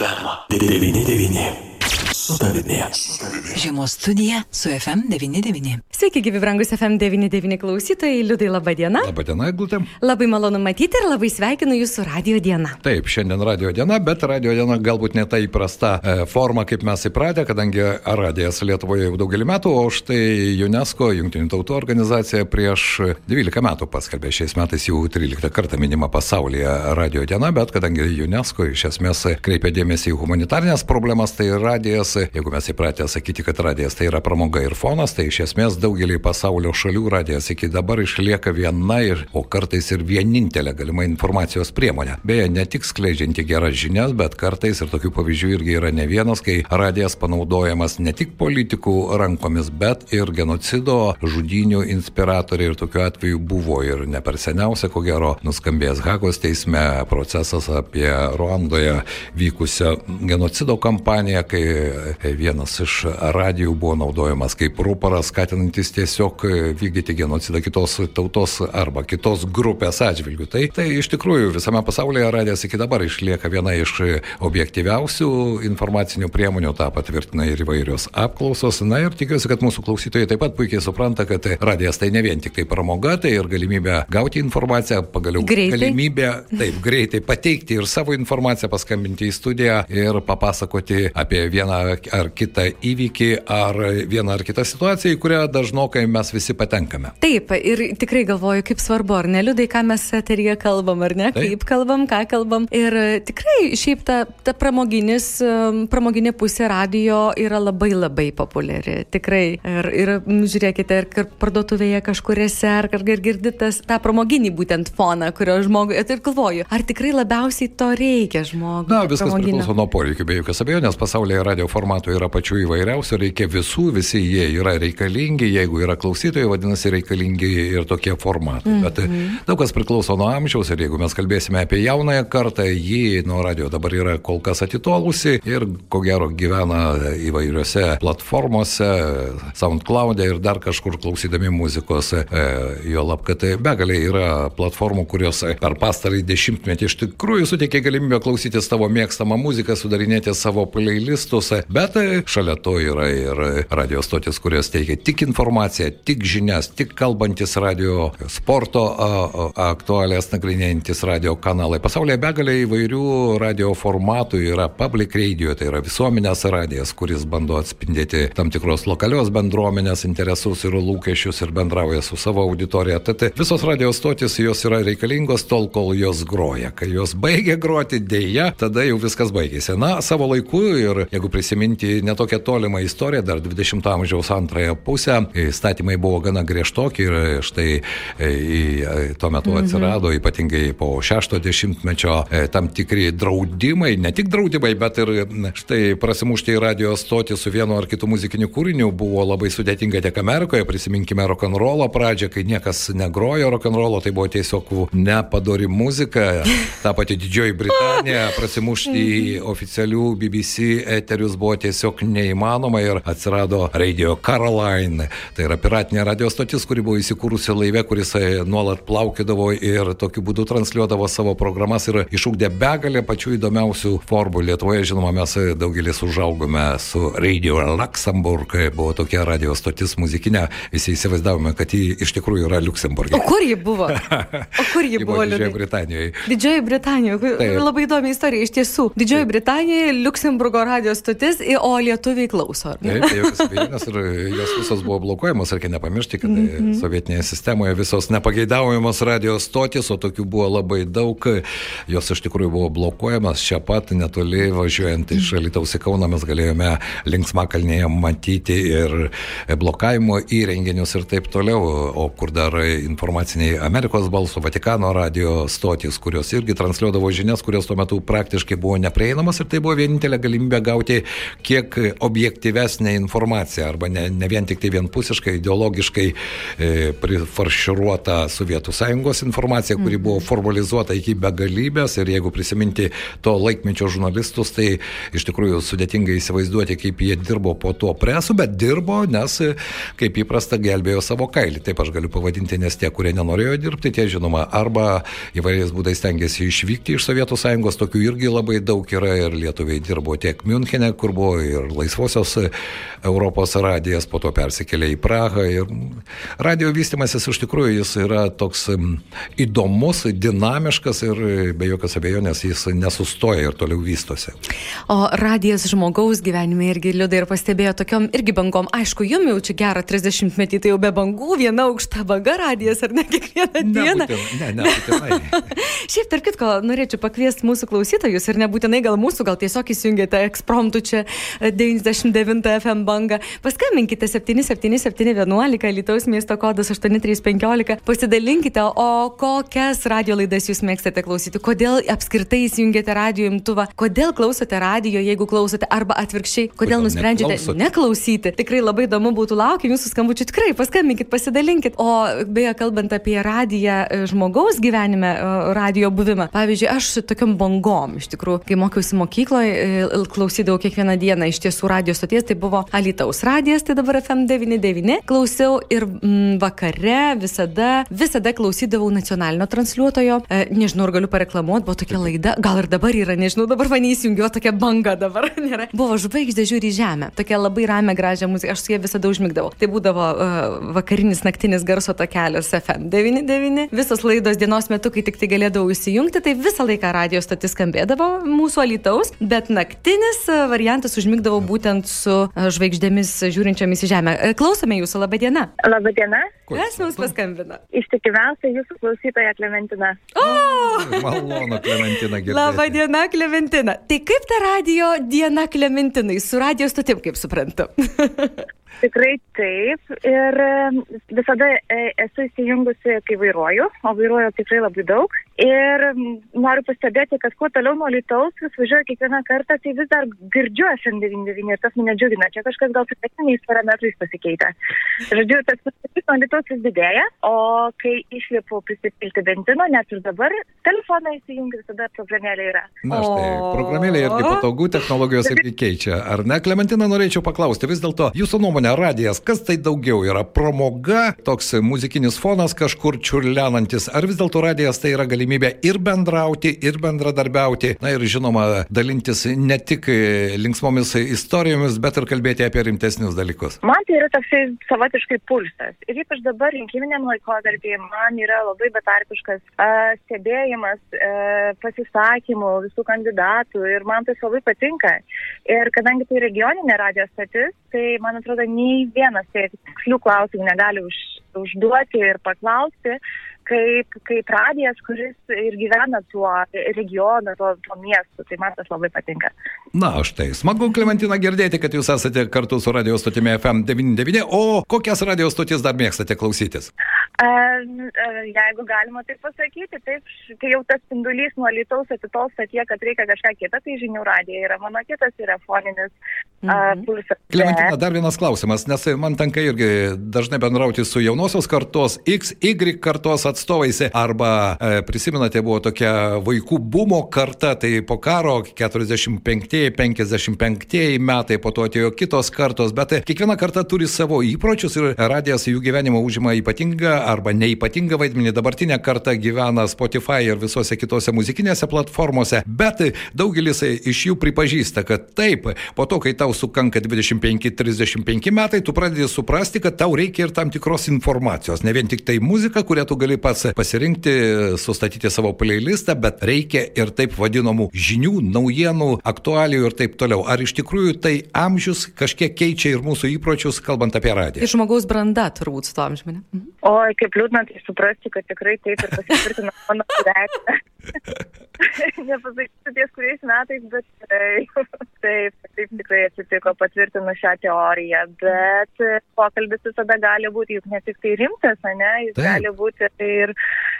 FM99. Su tavimi. Žiemos studija su FM99. Sveiki, gyvi brangus FM99 klausytojai, liūdai laba diena. Labą dieną, Glutė. Labai malonu matyti ir labai sveikinu jūsų radio dieną. Taip, šiandien radio diena, bet radio diena galbūt ne ta įprasta e, forma, kaip mes įpratę, kadangi radijas Lietuvoje jau daugelį metų, o štai UNESCO, Junktinių tautų organizacija, prieš 12 metų paskelbė šiais metais jau 13 kartą minima pasaulyje radio diena, bet kadangi UNESCO iš esmės kreipia dėmesį į humanitarnės problemas, tai radijas, jeigu mes įpratę sakyti, kad radijas tai yra pramoga ir fonas, tai iš esmės daugelį pasaulio šalių radijas iki dabar išlieka viena ir, o kartais ir vienintelė galima informacijos priemonė. Beje, ne tik skleidžianti geras žinias, bet kartais ir tokių pavyzdžių irgi yra ne vienas, kai radijas panaudojamas ne tik politikų rankomis, bet ir genocido žudinių inspiratoriai ir tokiu atveju buvo ir ne per seniausia, ko gero, nuskambėjęs Hagos teisme procesas apie Ruandoje vykusią genocido kampaniją, kai vienas iš radijų buvo naudojamas kaip ruparas, skatinantis tiesiog vykdyti genocidą kitos tautos arba kitos grupės atžvilgių. Tai, tai iš tikrųjų visame pasaulyje radijas iki dabar išlieka viena iš objektyviausių informacinių priemonių, tą patvirtina ir įvairios apklausos. Na ir tikiuosi, kad mūsų klausytojai taip pat puikiai supranta, kad radijas tai ne vien tik tai pramoga, tai ir galimybė gauti informaciją, pagaliau Greitai. galimybė taip greitai pateikti ir savo informaciją, paskambinti į studiją ir papasakoti apie vieną ar kitą įvykį ar vieną ar kitą situaciją, į kurią dažnokai mes visi patenkame. Taip, ir tikrai galvoju, kaip svarbu, ar ne liūdai, ką mes eteryje kalbam, ar ne, Taip. kaip kalbam, ką kalbam. Ir tikrai šiaip ta, ta pramoginis, em, pramoginė pusė radio yra labai labai populiari. Tikrai. Ir, ir m, žiūrėkite, ir parduotuvėje kažkuriuose, ar ar girdite tą pramoginį būtent foną, kurio žmogui. Ir galvoju, ar tikrai labiausiai to reikia žmogui. Na, viskas priklauso nuo poreikių, be jokios abejonės. Pasaulyje radio formatų yra pačių įvairiausių, reikia visų, visi jie yra reikalingi, jeigu yra klausytojai, vadinasi reikalingi ir tokie formatai. Mm -hmm. Bet e, daug kas priklauso nuo amžiaus ir jeigu mes kalbėsime apie jaunąją kartą, ji nuo radio dabar yra kol kas atitolusi ir ko gero gyvena įvairiose platformose, SoundCloud'e ir dar kažkur klausydami muzikos. E, jo lab, kad begalė yra platformų, kurios per pastarąjį dešimtmetį iš tikrųjų suteikia galimybę klausytis tavo mėgstamą muziką, sudarinėti savo playlistus, bet e, šalia to yra ir radio stotis, kurios teikia tik informaciją, tik žinias, tik kalbantis radio sporto aktualės nagrinėjantis radio kanalai. Pasaulyje begalė įvairių radio formatų yra public radio, tai yra visuomenės radijas, kuris bando atspindėti tam tikros lokalios bendruomenės interesus ir lūkesčius ir bendrauja su savo auditorija. Tad visos radio stotis jos yra reikalingos tol, kol jos groja. Kai jos baigia groti, dėja, tada jau viskas baigėsi. Na, savo laiku ir jeigu prisiminti netokią tolimą istoriją, dar 20-ojo amžiaus antrąją pusę, įstatymai buvo gana griežtoki ir štai e, e, tuo metu atsirado ypatingai po šešto dešimtmečio e, tam tikri draudimai, ne tik draudimai, bet ir štai prasimušti į radio stotį su vienu ar kitu muzikiniu kūriniu buvo labai sudėtinga tiek Amerikoje, prisiminkime rock'n'rollo pradžią, kai niekas negrojo rock'n'rollo, tai buvo tiesiog nepadori muzika, ta pati Didžioji Britanija, prasimušti į oficialių BBC eterius buvo tiesiog neįmanoma ir atsirado Radio Caroline. Tai yra piratinė radio stotis, kuri buvo įsikūrusi laive, kuris e, nuolat plaukėdavo ir tokiu būdu transliuodavo savo programas ir išūkdė begalę pačių įdomiausių formų. Lietuvoje, žinoma, mes e, daugelis užaugome su Radio Luxembourg, e, buvo tokia radio stotis muzikinė, visi įsivaizdavome, kad ji iš tikrųjų yra Luxemburgė. O kur ji buvo? O kur ji buvo? Didžiojoje? Britanijoje. Didžioji Britanija, Taip. labai įdomi istorija iš tiesų. Didžioji Britanija, Luksemburgo radio stotis, o lietuviai klauso. Taip, tai jokios abejonės ir jos visos buvo blokuojamos, reikia nepamiršti, kad mm -hmm. sovietinėje sistemoje visos nepageidaujamos radio stotis, o tokių buvo labai daug, jos iš tikrųjų buvo blokuojamas. Čia pat netoli važiuojant iš Lietuvos į Kauną mes galėjome linksmakalnėje matyti ir blokavimo įrenginius ir taip toliau, o kur dar informaciniai Amerikos balso, Vatikano radio stotis, kurios irgi transliuodavo žinias, kurios tuo metu praktiškai buvo neprieinamos ir tai buvo vienintelė galimybė gauti kiek objektyvesnė informacija, arba ne, ne vien tik tai vienpusiškai, ideologiškai e, prifarširuota Sovietų Sąjungos informacija, kuri buvo mhm. formalizuota iki begalybės ir jeigu prisiminti to laikmečio žurnalistus, tai iš tikrųjų sudėtinga įsivaizduoti, kaip jie dirbo po tuo presu, bet dirbo, nes kaip įprasta gelbėjo savo kailį. Taip aš galiu pavadinti, nes tie, kurie nenorėjo dirbti, tie žinoma, arba įvairiais būdais tengiasi išvykti iš Sovietų Sąjungos, tokių irgi labai daug yra ir lietuviai dirbo tiek Münchenė, kur buvo ir laisvosios Europos radijas, po to persikėlė į Prahą ir radio vystimasis iš tikrųjų jis yra toks įdomus, dinamiškas ir be jokios abejonės jis nesustoja ir toliau vystosi. O radijas žmogaus gyvenime irgi liūdai ir pastebėjo tokiom irgi bangom. Aišku, jum jau čia gerą 30 metį, tai jau be bangų, viena aukšta banga radijas ar ne kiekvieną dieną. Ne, ne, ne. Šiaip, tarp kitko, norėčiau pakviesti mūsų klausytojus ir nebūtinai gal mūsų, gal tiesiog įsijungėte ekspromptų čia 99 FM bangą. Paskambinkite 77711, Lietuvos miesto kodas 8315, pasidalinkite, o kokias radio laidas jūs mėgstate klausyti, kodėl apskritai įsijungėte radio imtuvą, kodėl klausote radio, jeigu klausote, arba atvirkščiai, kodėl, kodėl nusprendžiate neklausot. neklausyti. Tikrai labai įdomu būtų laukti jūsų skambučių, tikrai paskambinkit, pasidalinkit. O beje, kalbant apie radiją e, žmogaus gyvenime, e, radio buvimą, pavyzdžiui, aš tokiam bangom, iš tikrųjų, kai mokiausi mokykloje, klausydavau kiekvieną dieną iš tiesų radio stoties, tai buvo Alitaus radijas, tai dabar FM99. Klausiau ir mm, vakare visada, visada klausydavau nacionalinio transliuotojo. E, nežinau, ar galiu pareklamuoti, buvo tokia laida, gal ir dabar yra, nežinau, dabar man įsijungiu, tokia banga dabar nėra. Buvo žvaigždė žiūri į žemę, tokia labai ramę, gražią muziką, aš su ja visada užmigdavau. Tai būdavo uh, vakarinis naktinis garso takelis FM99. Visos laidos dienos metu, kai tik tai galėdavau įsijungti, tai visą laiką radio stotis skambėdavo mūsų Alitaus, bet naktinis variantas užmigdavau būtent su žvaigždėmis žiūrinčiamis į žemę. Klausome jūsų, laba diena. Labą dieną. Kas mums paskambino? Ištikimiausia jūsų klausytoja Klementina. O! Malonu, Klementina, girdėti. Labą dieną, Klementina. Tai kaip ta radio diena Klementinai su radio stotim, kaip suprantu? Tikrai taip. Ir visada e, esu įsijungusi, kai vairuoju, o vairuoju tikrai labai daug. Ir noriu pastebėti, kad kuo toliau nuo Lietuvos, vis važiuoju kiekvieną kartą, tai vis dar girdžiu FM99 ir tas mane džiugina. Čia kažkas gal su techniniais parametrais pasikeitė. Žodžiu, tas pasitikėjimas nuo Lietuvos vis didėja, o kai išlipu prisipilti benzino, net ir dabar telefoną įsijungiu, visada programėlė yra. Na štai, programėlė irgi patogu, technologijos irgi keičia. Ar ne, Klementina, norėčiau paklausti, vis dėlto jūsų nuomonė, radijas, kas tai daugiau yra pramoga, toks muzikinis fonas kažkur čiurlenantis, ar vis dėlto radijas tai yra galimybė galimybę ir bendrauti, ir bendradarbiauti, na ir žinoma, dalintis ne tik linksmomis istorijomis, bet ir kalbėti apie rimtesnius dalykus. Man tai yra toksai savotiškai pulsas. Ir ypač dabar rinkiminiam laikotarpį man yra labai betarpiškas uh, stebėjimas uh, pasisakymų visų kandidatų ir man tai labai patinka. Ir kadangi tai regioninė radio stotis, tai man atrodo, nei vienas tai tikslių klausimų negali už, užduoti ir paklausti kaip, kaip radijas, kuris ir gyvena tuo regionu, tuo, tuo miestu. Tai man tas labai patinka. Na, štai, smagu, Klementina, girdėti, kad jūs esate kartu su radio stotimi FM99. O kokias radio stotis dar mėgstate klausytis? Jeigu galima taip pasakyti, taip, kai jau tas spindulys nuo lytaus atitolsta tiek, kad reikia kažką kitą, tai žinių radija yra mano kitas, yra foninis mhm. pulsas. Klementina, dar vienas klausimas, nes man tenka irgi dažnai bendrauti su jaunosios kartos, XY kartos atstovais, arba e, prisimenate, buvo tokia vaikų bumo karta, tai po karo 45-55 metai, po to atėjo kitos kartos, bet kiekviena karta turi savo įpročius ir radijas jų gyvenimo užima ypatingą arba neipatingą vaidmenį. Dabartinė karta gyvena Spotify ir visose kitose muzikinėse platformose, bet daugelis iš jų pripažįsta, kad taip, po to, kai tau sukanka 25-35 metai, tu pradedi suprasti, kad tau reikia ir tam tikros informacijos. Ne vien tik tai muzika, kurią tu gali pats pasirinkti, sustatyti savo playlistą, bet reikia ir taip vadinamų žinių, naujienų, aktualijų ir taip toliau. Ar iš tikrųjų tai amžius kažkiek keičia ir mūsų įpročius, kalbant apie radiją? Ir žmogaus branda turbūt su to amžiumi. Mhm. Oi, kaip liūdna tai suprasti, kad tikrai taip ir pasitvirtino mano gyvenime. Nepasakysiu ties kuriais metais, bet taip, taip, taip tikrai atsitiko, patvirtinu šią teoriją, bet pokalbis visada gali būti juk ne tik tai rimtas, ne, jis taip. gali būti ir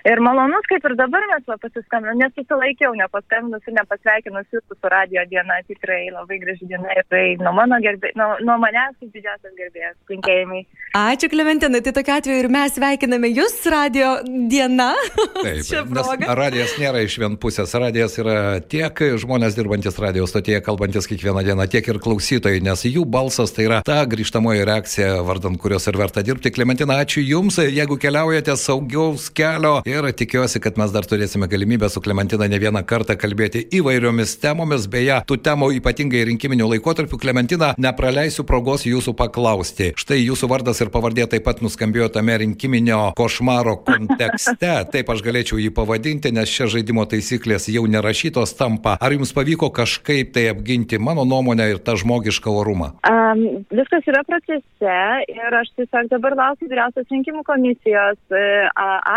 Ir malonus, kaip ir dabar mes va pasiskambinome, nesusilaikiau, nepaskambinusi, nepasveikinusi jūsų su radio diena, tikrai labai graži diena ir tai nuo mano gerbėjų, nuo, nuo manęs kaip didžiausias gerbėjas, linkėjimai. Ačiū, Klementinai, tai tokia atveju ir mes sveikiname jūs radio diena. Taip, nes radijas nėra iš vien pusės. Radijas yra tiek žmonės dirbantis radio stotyje, kalbantis kiekvieną dieną, tiek ir klausytojai, nes jų balsas tai yra ta grįžtamoji reakcija, vardant kurios ir verta dirbti. Klementina, ačiū Jums, jeigu keliaujate saugiaus kelio ir tikiuosi, kad mes dar turėsime galimybę su Klementina ne vieną kartą kalbėti įvairiomis temomis. Beje, tų temų ypatingai rinkiminių laikotarpių, Klementina, nepraleisiu progos Jūsų paklausti. Štai Jūsų vardas ir pavardė taip pat nuskambėjo tame rinkiminio košmaro kontekste. Taip aš galėčiau jį pavadinti, nes čia žaidimo taisyklės jau nerašytos tampa. Ar Jums pavyko kažkaip tai apginti mano nuomonę ir tą žmogišką orumą? Um, viskas yra procese ir aš tiesiog dabar laukiu vyriausios rinkimų komisijos e,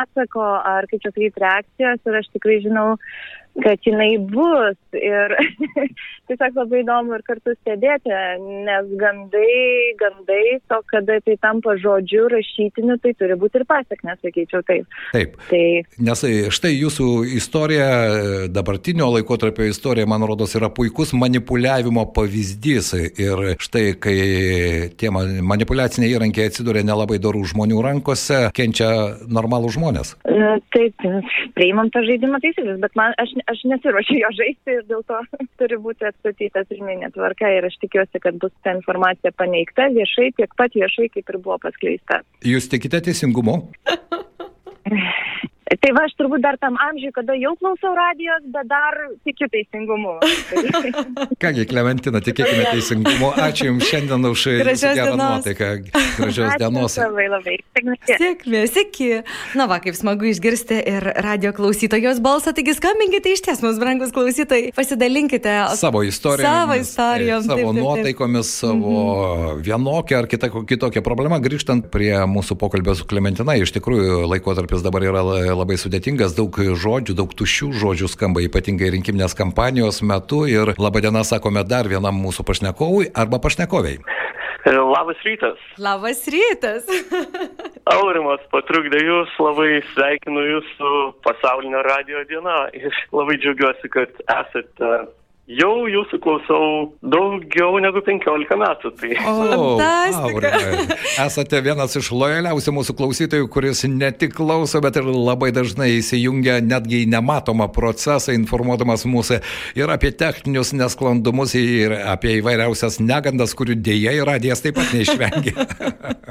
atsako ar kaip čia sakyti reakcijos ir aš tikrai žinau, kad jinai bus ir tiesiog labai įdomu ir kartu stebėti, nes gandai, gandai, to kada tai tampa žodžiu rašytiniu, tai turi būti ir pasiekmes, sakyčiau taip. Taip. Tai Nes e, štai jūsų istorija, dabartinio laikotarpio istorija, man rodos, yra puikus manipuliavimo pavyzdys. Ir štai, kai tie ma- manipuliaciniai įrankiai atsiduria nelabai dorų žmonių rankose, kenčia normalų žmonės. Taip, priimam tą žaidimą taisyklės, bet man, aš, aš nesiuošiu jo žaisti ir dėl to turi būti atstatyta pirminė tvarka ir aš tikiuosi, kad bus ta informacija paneigta viešai, tiek pat viešai, kaip ir buvo paskleista. Jūs tikite teisingumu? Tai va, aš turbūt dar tam amžiui, kada jau klausau radijos, bet dar tikiu teisingumu. Kągi, Klementina, tikėkime teisingumu. Ačiū Jums šiandien už gerą dienos. nuotaiką. Gražios dienos. Labai labai. Sėkmės, iki. Na va, kaip smagu išgirsti ir radio klausytojos balsą, taigi skambinkite iš ties, mūsų brangus klausytojai, pasidalinkite Savo istorijomis. Savo istorijom. Savo taip, taip, taip. nuotaikomis, savo vienokią ar kitą, kitokią problemą. Grįžtant prie mūsų pokalbio su Klementina, iš tikrųjų laikotarpis dabar yra la- labai sudėtingas, daug žodžių, daug tuščių žodžių skamba ypatingai rinkiminės kampanijos metu ir laba diena sakome dar vienam mūsų pašnekovui arba pašnekoviai. Labas rytas. Labas rytas. Aurimas patrukdė jūs, labai sveikinu jūs su pasaulinio radio diena ir labai džiaugiuosi, kad esate. Jau jūsų klausau daugiau negu 15 metų. Tai Fantastika. Aurimai, esate vienas iš lojaliausių mūsų klausytojų, kuris ne tik klauso, bet ir labai dažnai įsijungia netgi į nematomą procesą, informuodamas mūsų ir apie techninius nesklandumus, ir apie įvairiausias negandas, kurių dėja ir radijas taip pat neišvengia.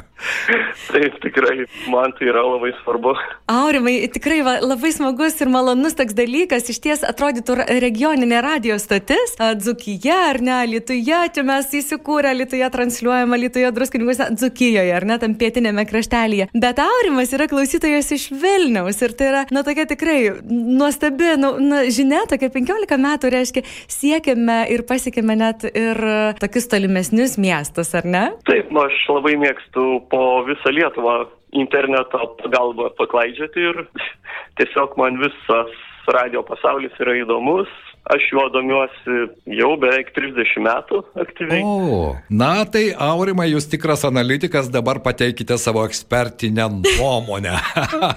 taip tikrai man tai yra labai svarbu. Aurimai, tikrai va, labai smagus ir malonus toks dalykas. Iš ties atrodytų regioninė radio stotis, a, Dzukija ar ne, Lietuja, čia mes įsikūrę, Lietuja transliuojama, Lietuja druskininkuose, Dzukijoje ar ne, tam pietinėme kraštelėje. Bet Aurimas yra klausytojas iš Vilniaus ir tai yra, na, tokia tikrai nuostabi, nu, na, žinia, tokia 15 metų reiškia, siekiame ir pasiekėme net ir tokius tolimesnius miestus, ar ne? Taip, nu, aš labai mėgstu po visą Lietuvą interneto pagalbą paklaidžioti ir tiesiog man visas radio pasaulis yra įdomus. Aš juo domiuosi jau beveik 30 metų aktyviai. O, na tai Aurimai, jūs tikras analitikas, dabar pateikite savo ekspertinę nuomonę.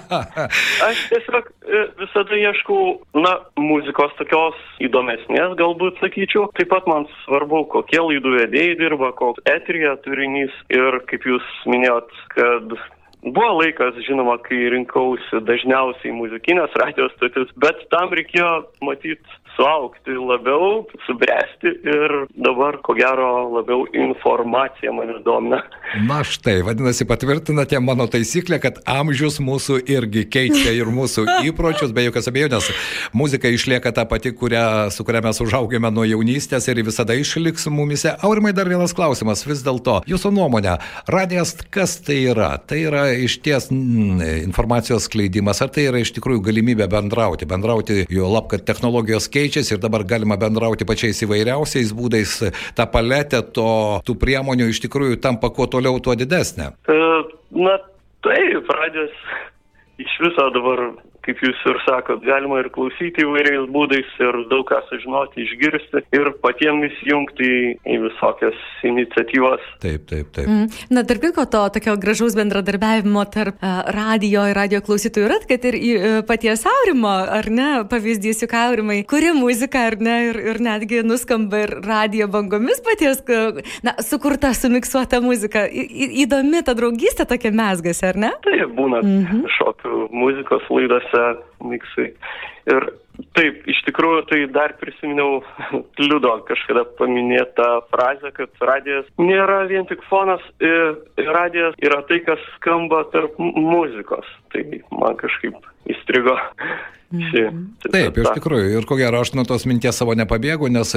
Aš tiesiog e, visada ieškau, na, muzikos tokios įdomesnės, galbūt sakyčiau. Taip pat man svarbu, kokie laidų vedėjai dirba, koks etrija turinys ir kaip jūs minėjot, kad buvo laikas, žinoma, kai rinkausi dažniausiai muzikinės radijos stotis, bet tam reikėjo matyti suaukti labiau, subręsti ir dabar, ko gero, labiau informacija mane domina. Na štai, vadinasi, patvirtinate mano taisyklę, kad amžius mūsų irgi keičia ir mūsų įpročius, be jokios abejonės. Muzika išlieka ta pati, kurią, su kuria mes užaugėme nuo jaunystės ir visada išliks mumise. Aurimai, dar vienas klausimas. Vis dėlto, jūsų nuomonė, radijas kas tai yra? Tai yra iš ties mm, informacijos skleidimas, ar tai yra iš tikrųjų galimybė bendrauti? Bendrauti jo lab, kad technologijos keičiasi ir dabar galima bendrauti pačiais įvairiausiais būdais. Ta paletė to, tų priemonių iš tikrųjų tampa kuo toliau, tuo didesnė. E, Na, taip, radijas iš viso dabar kaip jūs ir sakot, galima ir klausyti įvairiais būdais ir daug ką sužinoti, išgirsti ir patiems įsijungti į, visokias iniciatyvas. Taip, taip, taip. Mm. Na, tarp kitko, to tokio gražaus bendradarbiavimo tarp uh, radio ir radio klausytojų yra, kad ir uh, paties Aurimo, ar ne, pavyzdys juk Aurimai, kuri muzika, ar ne, ir, ir netgi nuskamba ir radio bangomis paties, na, sukurta, sumiksuota muzika. Į, įdomi ta draugystė tokia mesgasi, ar ne? Taip, būna mm -hmm. šokių muzikos laidose miksai. Ir Taip, iš tikrųjų, tai dar prisiminiau Liudo kažkada paminėtą frazę, kad radijas nėra vien tik fonas, radijas yra tai, kas skamba tarp muzikos. Tai man kažkaip įstrigo. Ši, mhm. Taip, iš tikrųjų, ir ko gero, aš nuo tos minties savo nepabėgu, nes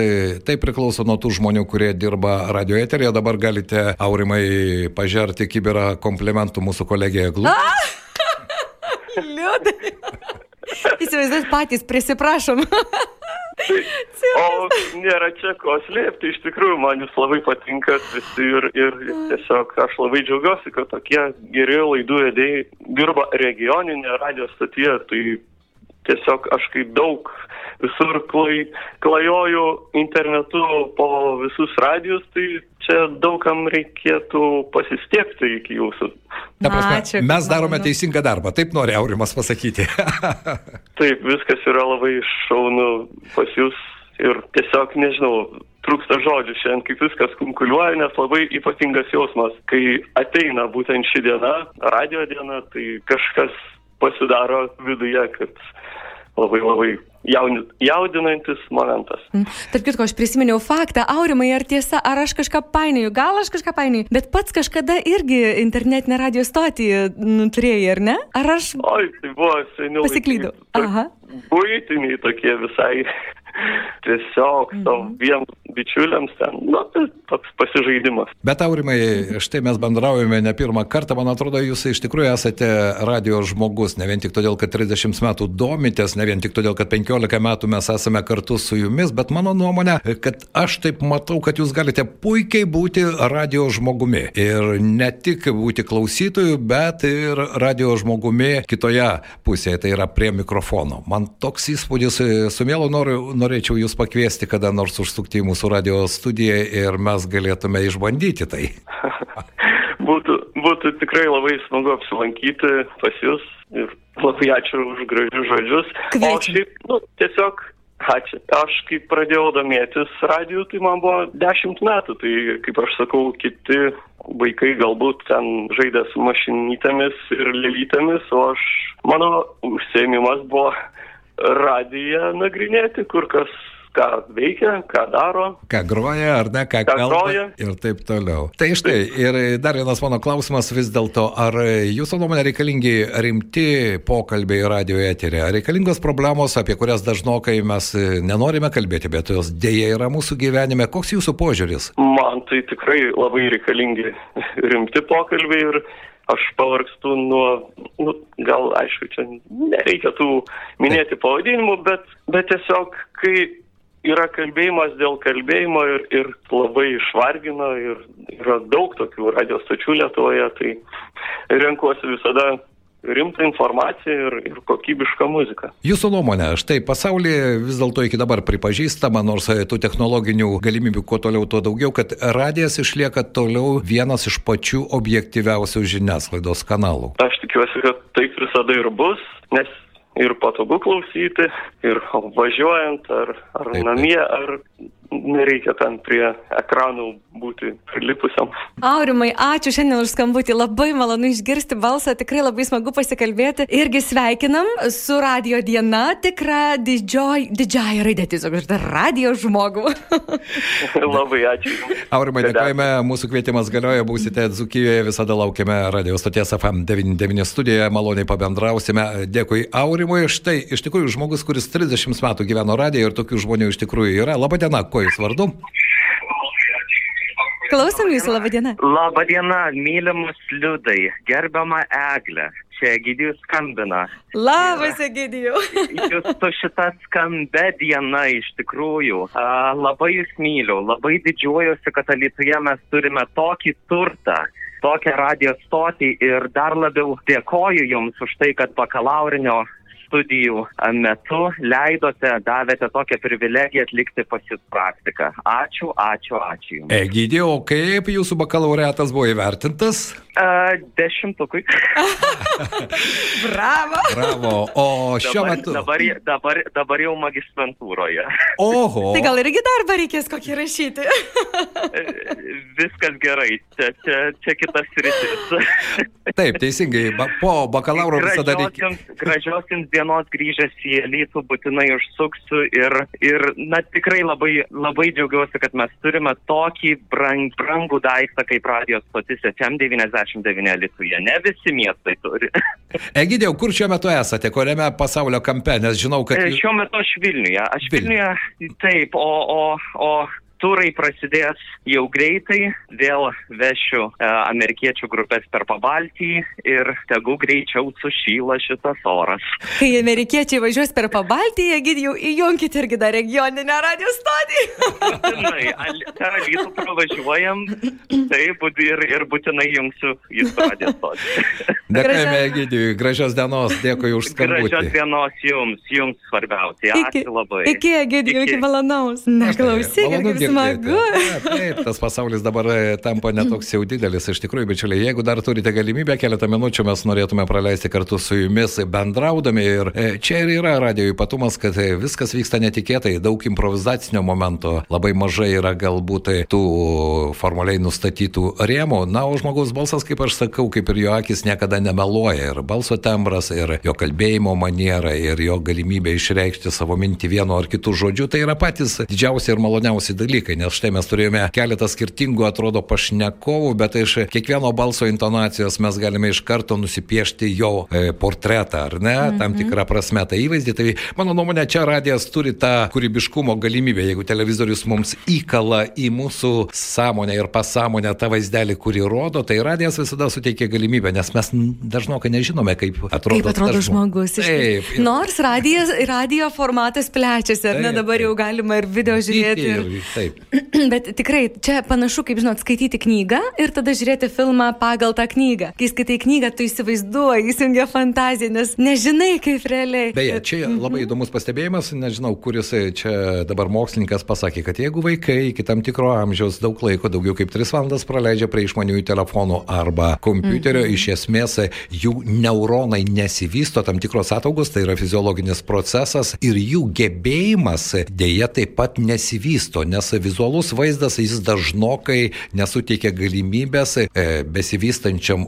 tai priklauso nuo tų žmonių, kurie dirba radio eterėje. Dabar galite, Aurimai, pažerti kiberą komplimentų mūsų kolegijai Glu. Liūdai. Įsivaizduot patys, prisiprašom. o nėra čia ko slėpti, iš tikrųjų man jūs labai patinka visi ir, ir tiesiog aš labai džiaugiuosi, kad tokie geri laidų vedėjai dirba regioninė radio stotyje, tai tiesiog aš kaip daug visur klai, klajoju internetu po visus radijus, tai čia daugam reikėtų pasistiekti iki jūsų. Ta prasme, Ačiū, mes darome teisingą darbą, taip nori Aurimas pasakyti. taip, viskas yra labai šaunu pas jūs ir tiesiog nežinau, trūksta žodžių šiandien, kaip viskas konkuliuoja, nes labai ypatingas jausmas, kai ateina būtent ši diena, radio diena, tai kažkas pasidaro viduje, kad labai labai jaudinantis momentas. Mm. Tarp kitko, aš prisiminiau faktą, Aurimai, ar tiesa, ar aš kažką painioju, gal aš kažką painioju, bet pats kažkada irgi internetinę radio stotį nu, turėjai, ar ne? Ar aš... Oi, tai buvo seniau. Pasiklydau. Aha. Būtiniai tokie visai tiesiog mhm. savo dviem bičiuliams ten, nu, tai toks pasižaidimas. Bet aurimai, štai mes bendraujame ne pirmą kartą, man atrodo, jūs iš tikrųjų esate radio žmogus, ne vien tik todėl, kad 30 metų domitės, ne vien tik todėl, kad 15 metų mes esame kartu su jumis, bet mano nuomonė, kad aš taip matau, kad jūs galite puikiai būti radio žmogumi. Ir ne tik būti klausytojų, bet ir radio žmogumi kitoje pusėje, tai yra prie mikrofono. Man toks įspūdis, su mielu noriu, norėčiau jūs pakviesti kada nors užsukti į mūsų radio studiją ir mes galėtume išbandyti tai. būtų, būtų tikrai labai smagu apsilankyti pas jūs ir labai ačiū už gražius žodžius. Kviečiu. O šiaip, nu, tiesiog Ačiū. Aš kai pradėjau domėtis radiju, tai man buvo dešimt metų. Tai kaip aš sakau, kiti vaikai galbūt ten žaidė su mašinytėmis ir lelytėmis, o aš, mano užsiemimas buvo radiją nagrinėti, kur kas ką veikia, ką daro. Ką groja, ar ne, ką, ką kalba. Groja. Ir taip toliau. Tai štai, ir dar vienas mano klausimas vis dėlto, ar jūsų nuomonė reikalingi rimti pokalbiai radio eterė, ar reikalingos problemos, apie kurias dažnokai mes nenorime kalbėti, bet jos dėja yra mūsų gyvenime. Koks jūsų požiūris? Man tai tikrai labai reikalingi rimti pokalbiai ir aš pavargstu nuo, nu, gal aišku, čia nereikia tų minėti pavadinimų, bet, bet tiesiog, kai yra kalbėjimas dėl kalbėjimo ir, ir labai išvargina ir yra daug tokių radio stočių Lietuvoje, tai renkuosi visada rimtą informaciją ir, ir kokybišką muziką. Jūsų nuomonė, štai pasaulyje vis dėlto iki dabar pripažįstama, nors tų technologinių galimybių kuo toliau, tuo daugiau, kad radijas išlieka toliau vienas iš pačių objektyviausių žiniasklaidos kanalų. Aš tikiuosi, kad taip visada ir bus, nes ir patogu klausyti, ir važiuojant, ar, ar taip, namie, taip. ar nereikia ten prie ekranų būti prilipusiam. Aurimai, ačiū šiandien už skambutį, labai malonu išgirsti balsą, tikrai labai smagu pasikalbėti. Irgi sveikinam su radio diena, tikra didžioj, didžiai raidė, tiesiog ir dar radio žmogų. labai ačiū. Aurimai, dėkojame, mūsų kvietimas galioja, būsite Dzukijoje, visada laukiame radio stoties FM 99 studijoje, maloniai pabendrausime. Dėkui Aurimui, štai iš tikrųjų žmogus, kuris 30 metų gyveno radijoje ir tokių žmonių iš tikrųjų yra. Labadiena, kuo jūs vardu? Klausom jūsų, laba diena. Labą dieną, mylimus liudai, gerbiama Eglė. Čia Egidijus skambina. Labas, Egidijų. Jūs su šita skambė diena iš tikrųjų. A, labai jūs myliu, labai didžiuojuosi, kad Lietuvoje mes turime tokį turtą tokią radio stotį ir dar labiau dėkoju Jums už tai, kad bakalaurinio studijų metu leidote, davėte tokią privilegiją atlikti pas jūs praktiką. Ačiū, ačiū, ačiū. Jums. Egidijau, o kaip jūsų bakalaureatas buvo įvertintas? Uh, dešimtukui. Bravo. Bravo. O šiuo Dabar, metu. dabar, dabar, dabar jau magistrantūroje. Oho. Tai gal irgi darbą reikės kokį rašyti? Viskas gerai, čia, čia, čia kitas rytis. Taip, teisingai. Po bakalauro visada reikia. gražios jums dienos grįžęs į Lytų būtinai užsuksiu ir, ir na, tikrai labai, labai džiaugiuosi, kad mes turime tokį brang, brangų daiktą kaip radijos stotis FM99 Lietuvoje. Ne visi miestai turi. Egidijau, kur šiuo metu esate, kuriame pasaulio kampe, nes žinau, kad... E, Šiuo metu aš Vilniuje. Aš. Vilniuje, taip, o, o, o turai prasidės jau greitai, vėl vešiu e, amerikiečių grupės per pabaltį ir tegu greičiau sušyla šitas oras. Kai amerikiečiai važiuos per pabaltį, Egidijau, įjunkit irgi dar regioninę radio stotį. Būtinai, per alytų pravažiuojam, būt- ir, ir būtinai jungsiu į radiją stotį. Dėkojame Gražios- Egidijui, gražios dienos, dėkui už Gražios skambutį. dienos jums, jums svarbiausia. Ačiū labai. iki Egidijau, iki Iki. malonaus. Na, klausyk, Malonu. Smagu. Taip, taip, tas pasaulis dabar e, tampa netoks jau didelis. Iš tikrųjų, bičiuliai, jeigu dar turite galimybę, keletą minučių mes norėtume praleisti kartu su jumis bendraudami. Ir e, čia ir yra radio ypatumas, kad e, viskas vyksta netikėtai, daug improvizacinio momento, labai mažai yra galbūt tų formaliai nustatytų rėmų. Na, o žmogaus balsas, kaip aš sakau, kaip ir jo akis niekada nemeluoja. Ir balso tembras, ir jo kalbėjimo maniera, ir jo galimybė išreikšti savo mintį vienu ar kitu žodžiu, tai yra patys didžiausi ir maloniausi dalykai. Nes štai mes turėjome keletą skirtingų, atrodo, pašnekovų, bet iš kiekvieno balso intonacijos mes galime iš karto nusipiešti jo e, portretą, ar ne, mhm. tam tikrą prasme tą įvaizdį. Tai mano nuomonė, čia radijas turi tą kūrybiškumo galimybę. Jeigu televizorius mums įkala į mūsų sąmonę ir pasąmonę tą vaizdelį, kurį rodo, tai radijas visada suteikia galimybę, nes mes dažnokai nežinome, kaip atrodo, Kaip atrodo žmogus. Taip. tikrųjų. Nors radijas, radio formatas plečiasi, ar ne, dabar jau galima ir video žiūrėti. Ir, Ir... taip. Bet tikrai, čia panašu, kaip žinot, skaityti knygą ir tada žiūrėti filmą pagal tą knygą. Kai skaitai knygą, tu įsivaizduoji, įsijungia fantazija, nes nežinai, kaip realiai. Beje, čia labai įdomus pastebėjimas, nežinau, kuris čia dabar mokslininkas pasakė, kad jeigu vaikai iki tam tikro amžiaus daug laiko, daugiau kaip 3 valandas praleidžia prie išmaniųjų telefonų arba kompiuterio, mm -hmm. iš esmės jų neuronai nesivysto, tam tikros ataugos, tai yra fiziologinis procesas ir jų gebėjimas dėja taip pat nesivysto, nes vizualus vaizdas jis dažnokai nesuteikia galimybės e, besivystančiam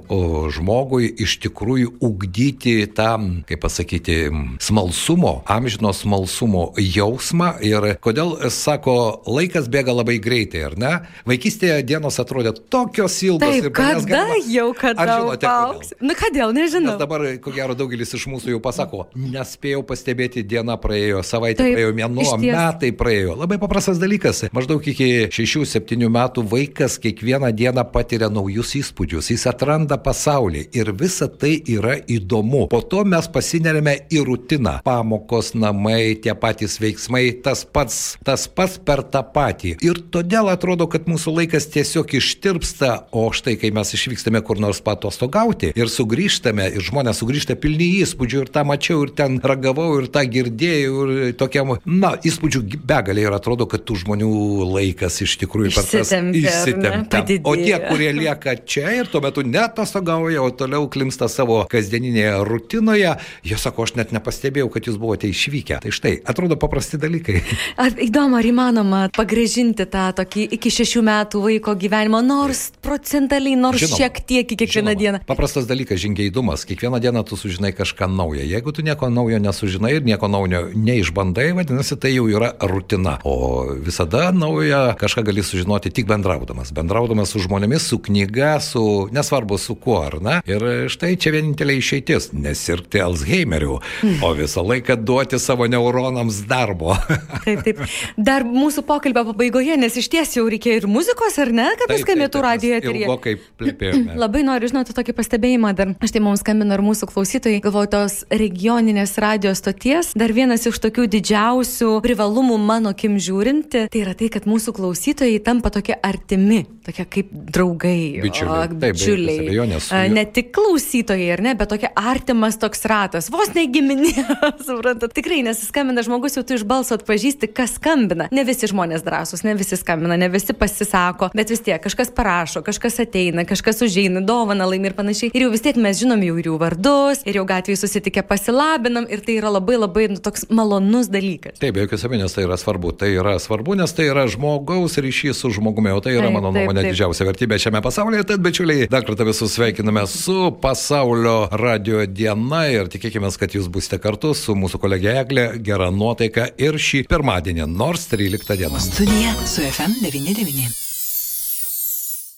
žmogui iš tikrųjų ugdyti tą, kaip pasakyti, smalsumo, amžino smalsumo jausmą ir kodėl sako, laikas bėga labai greitai, ar ne? Vaikystėje dienos atrodė tokios ilgos Taip, kada galima- jau, kada Ar žinote, kodėl? auks? Nu, kodėl, nežinau. Nes dabar, ko gero, daugelis iš mūsų jau pasako, nespėjau pastebėti, diena praėjo, savaitė Taip, praėjo, mėnuo, metai praėjo. Labai paprastas dalykas. Maždaug iki 6-7 metų vaikas kiekvieną dieną patiria naujus įspūdžius, jis atranda pasaulį ir visa tai yra įdomu. Po to mes pasinerime į rutiną. Pamokos, namai, tie patys veiksmai, tas pats, tas pats per tą patį. Ir todėl atrodo, kad mūsų laikas tiesiog ištirpsta, o štai kai mes išvykstame kur nors patostogauti ir sugrįžtame, ir žmonės sugrįžta pilni įspūdžių, ir tą mačiau, ir ten ragavau, ir tą girdėjau, ir tokiam, na, įspūdžių begalė ir atrodo, kad tų žmonių laikas iš tikrųjų Išsitempia. O tie, kurie lieka čia ir tuo metu netostogauja, o toliau klimsta savo kasdieninėje rutinoje, jie sako, aš net nepastebėjau, kad jūs buvote išvykę. Tai štai, atrodo paprasti dalykai. Ar įdomu, ar įmanoma pagrėžinti tą tokį iki šešių metų vaiko gyvenimą, nors procentaliai, nors Žinoma. šiek tiek į kiekvieną Žinoma. dieną. Paprastas dalykas - žingeidumas. Kiekvieną dieną tu sužinai kažką naujo. Jeigu tu nieko naujo nesužinai ir nieko naujo neišbandai, vadinasi, tai jau yra rutina. O visada naują kažką gali sužinoti tik bendraudamas. Bendraudamas su žmonėmis, su knyga, su nesvarbu su kuo, ar ne? Ir štai čia vienintelė išeitis - nesirgti Alzheimeriu, o visą laiką duoti savo neuronams darbo. Taip, taip. Dar mūsų pokalbio pabaigoje, nes iš ties jau reikėjo ir muzikos, ar ne, kad nuskambėtų radio plėpėjome. Labai noriu žinoti tokį pastebėjimą dar. Aš tai mums skambino ir mūsų klausytojai, galvoju, tos regioninės radio stoties. Dar vienas iš tokių didžiausių privalumų mano kim žiūrinti, tai yra tai, kad mūsų klausytojai tampa tokie artimi, tokie kaip draugai, Bičiuliai. o, Taip, bičiuliai. jokios abejonės. Ne tik klausytojai, ar ne, bet tokia artimas toks ratas, vos negiminė, suprantat. Tikrai, nes skambina žmogus, jau tu iš balso atpažįsti, kas skambina. Ne visi žmonės drąsūs, ne visi skambina, ne visi pasisako, bet vis tiek kažkas parašo, kažkas ateina, kažkas užeina, dovana laimi ir panašiai. Ir jau vis tiek mes žinom jau ir jų vardus, ir jau gatvėje susitikę pasilabinam, ir tai yra labai labai nu, toks malonus dalykas. Taip, be jokios abejonės tai yra svarbu. Tai yra svarbu, nes tai yra žmogaus ryšys su žmogumi, o tai yra, Taip, mano nuomonė, didžiausia vertybė šiame pasaulyje. Tad, bičiuliai, dar kartą visus sveikiname su pasaulio radio diena ir tikėkime, kad jūs busite kartu su mūsų kolegė Eglė, gera nuotaika ir šį pirmadienį, nors 13 diena. Studija su FM99.